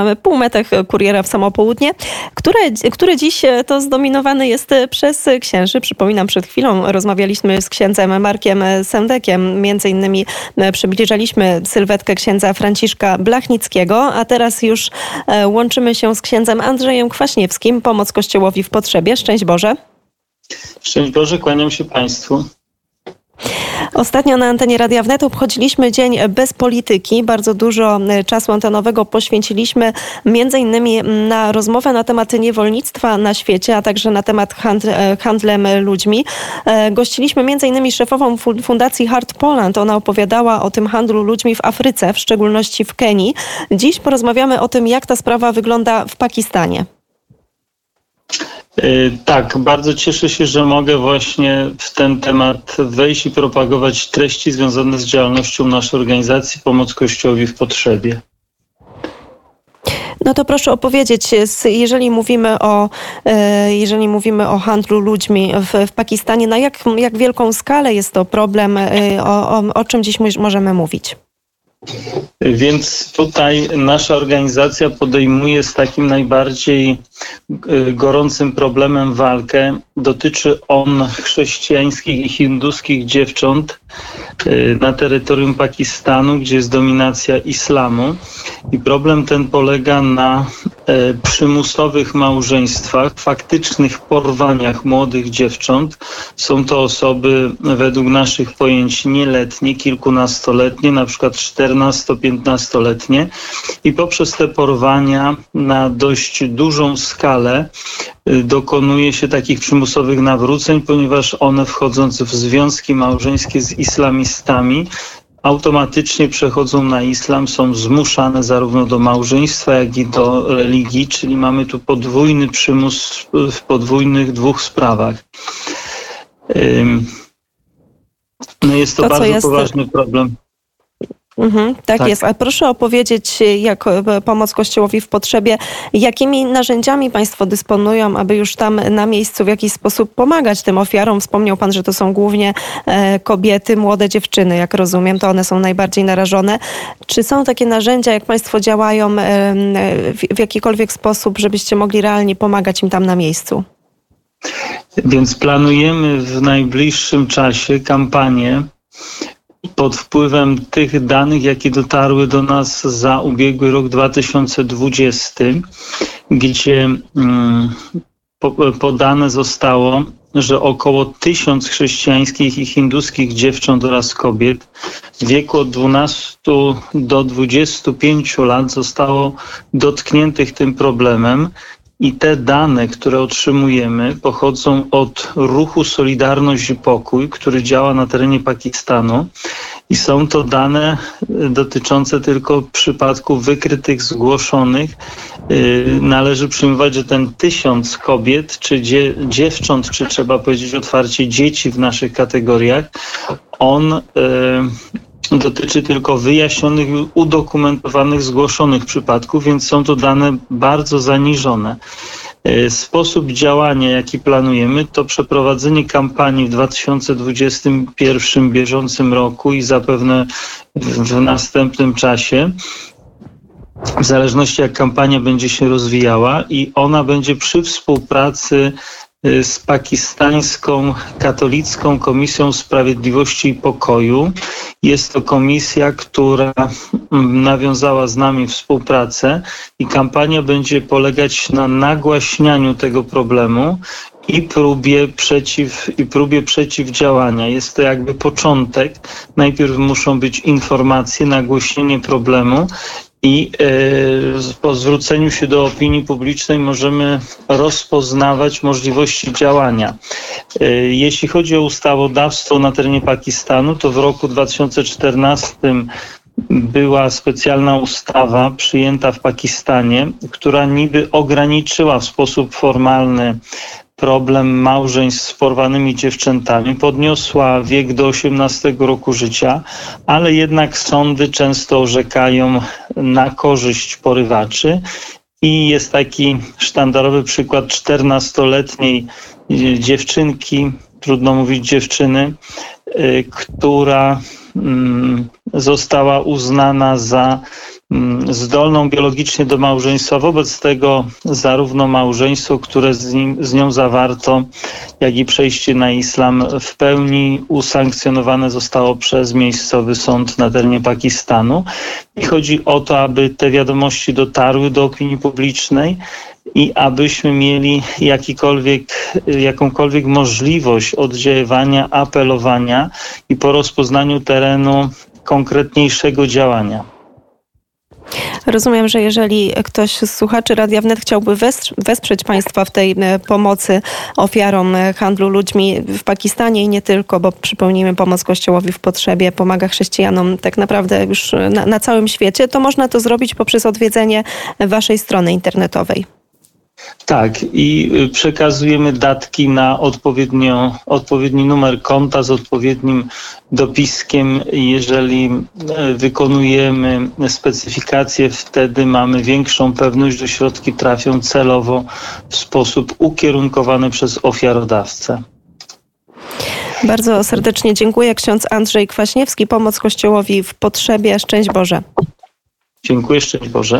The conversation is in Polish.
Mamy półmetek kuriera w samo południe, które, które dziś to zdominowany jest przez księży. Przypominam, przed chwilą rozmawialiśmy z księdzem Markiem Sendekiem. Między innymi przybliżaliśmy sylwetkę księdza Franciszka Blachnickiego, a teraz już łączymy się z księdzem Andrzejem Kwaśniewskim. Pomoc Kościołowi w potrzebie. Szczęść Boże. Szczęść Boże, kłaniam się Państwu. Ostatnio na antenie Radia Wnet obchodziliśmy Dzień Bez Polityki. Bardzo dużo e, czasu antenowego poświęciliśmy między innymi na rozmowę na temat niewolnictwa na świecie, a także na temat handl, e, handlem ludźmi. E, gościliśmy między innymi szefową Fundacji Heart Poland. Ona opowiadała o tym handlu ludźmi w Afryce, w szczególności w Kenii. Dziś porozmawiamy o tym, jak ta sprawa wygląda w Pakistanie. Y, tak, bardzo cieszę się, że mogę właśnie w ten temat wejść i propagować treści związane z działalnością naszej organizacji Pomoc Kościołowi w Potrzebie. No to proszę opowiedzieć, jeżeli mówimy o, y, jeżeli mówimy o handlu ludźmi w, w Pakistanie, na jak, jak wielką skalę jest to problem, y, o, o, o czym dziś możemy mówić? Więc tutaj nasza organizacja podejmuje z takim najbardziej y, gorącym problemem walkę. Dotyczy on chrześcijańskich i hinduskich dziewcząt y, na terytorium Pakistanu, gdzie jest dominacja islamu. I problem ten polega na przymusowych małżeństwach, faktycznych porwaniach młodych dziewcząt. Są to osoby według naszych pojęć nieletnie, kilkunastoletnie, na przykład 14-15-letnie. I poprzez te porwania na dość dużą skalę dokonuje się takich przymusowych nawróceń, ponieważ one wchodząc w związki małżeńskie z islamistami automatycznie przechodzą na islam, są zmuszane zarówno do małżeństwa, jak i do religii, czyli mamy tu podwójny przymus w podwójnych dwóch sprawach. No jest to, to bardzo jest... poważny problem. Mhm, tak, tak, jest. A proszę opowiedzieć, jak e, pomoc Kościołowi w potrzebie, jakimi narzędziami Państwo dysponują, aby już tam na miejscu w jakiś sposób pomagać tym ofiarom? Wspomniał Pan, że to są głównie e, kobiety, młode dziewczyny, jak rozumiem, to one są najbardziej narażone. Czy są takie narzędzia, jak Państwo działają e, w jakikolwiek sposób, żebyście mogli realnie pomagać im tam na miejscu? Więc planujemy w najbliższym czasie kampanię pod wpływem tych danych, jakie dotarły do nas za ubiegły rok 2020, gdzie mm, podane zostało, że około tysiąc chrześcijańskich i hinduskich dziewcząt oraz kobiet w wieku od 12 do 25 lat zostało dotkniętych tym problemem i te dane, które otrzymujemy, pochodzą od ruchu Solidarność i Pokój, który działa na terenie Pakistanu. I są to dane dotyczące tylko przypadków wykrytych, zgłoszonych. Y, należy przyjmować, że ten tysiąc kobiet, czy dzie dziewcząt, czy trzeba powiedzieć otwarcie dzieci w naszych kategoriach, on y, dotyczy tylko wyjaśnionych, udokumentowanych, zgłoszonych przypadków, więc są to dane bardzo zaniżone. E, sposób działania, jaki planujemy, to przeprowadzenie kampanii w 2021 bieżącym roku i zapewne w następnym czasie w zależności jak kampania będzie się rozwijała i ona będzie przy współpracy Y, z pakistańską katolicką Komisją Sprawiedliwości i Pokoju. Jest to komisja, która mm, nawiązała z nami współpracę i kampania będzie polegać na nagłaśnianiu tego problemu i próbie, przeciw, i próbie przeciwdziałania. Jest to jakby początek. Najpierw muszą być informacje, nagłośnienie problemu i e, po zwróceniu się do opinii publicznej możemy rozpoznawać możliwości działania. E, jeśli chodzi o ustawodawstwo na terenie Pakistanu, to w roku 2014 była specjalna ustawa przyjęta w Pakistanie, która niby ograniczyła w sposób formalny problem małżeństw z porwanymi dziewczętami. Podniosła wiek do 18 roku życia, ale jednak sądy często orzekają na korzyść porywaczy. I jest taki sztandarowy przykład 14-letniej dziewczynki, trudno mówić dziewczyny, y, która mm, została uznana za zdolną biologicznie do małżeństwa. Wobec tego zarówno małżeństwo, które z, nim, z nią zawarto, jak i przejście na islam w pełni usankcjonowane zostało przez miejscowy sąd na terenie Pakistanu. I chodzi o to, aby te wiadomości dotarły do opinii publicznej i abyśmy mieli jakikolwiek, jakąkolwiek możliwość oddziaływania, apelowania i po rozpoznaniu terenu konkretniejszego działania. Rozumiem, że jeżeli ktoś z słuchaczy Radia Wnet chciałby wesprzeć Państwa w tej e, pomocy ofiarom e, handlu ludźmi w Pakistanie i nie tylko, bo przypomnijmy, pomoc Kościołowi w potrzebie pomaga chrześcijanom tak naprawdę już na, na całym świecie, to można to zrobić poprzez odwiedzenie Waszej strony internetowej. Tak, i y, przekazujemy datki na odpowiednio, odpowiedni numer konta z odpowiednim dopiskiem. Jeżeli y, wykonujemy specyfikację, wtedy mamy większą pewność, że środki trafią celowo w sposób ukierunkowany przez ofiarodawcę. Bardzo serdecznie dziękuję. Ksiądz Andrzej Kwaśniewski, Pomoc Kościołowi w Potrzebie. Szczęść Boże. Dziękuję, szczęść Boże.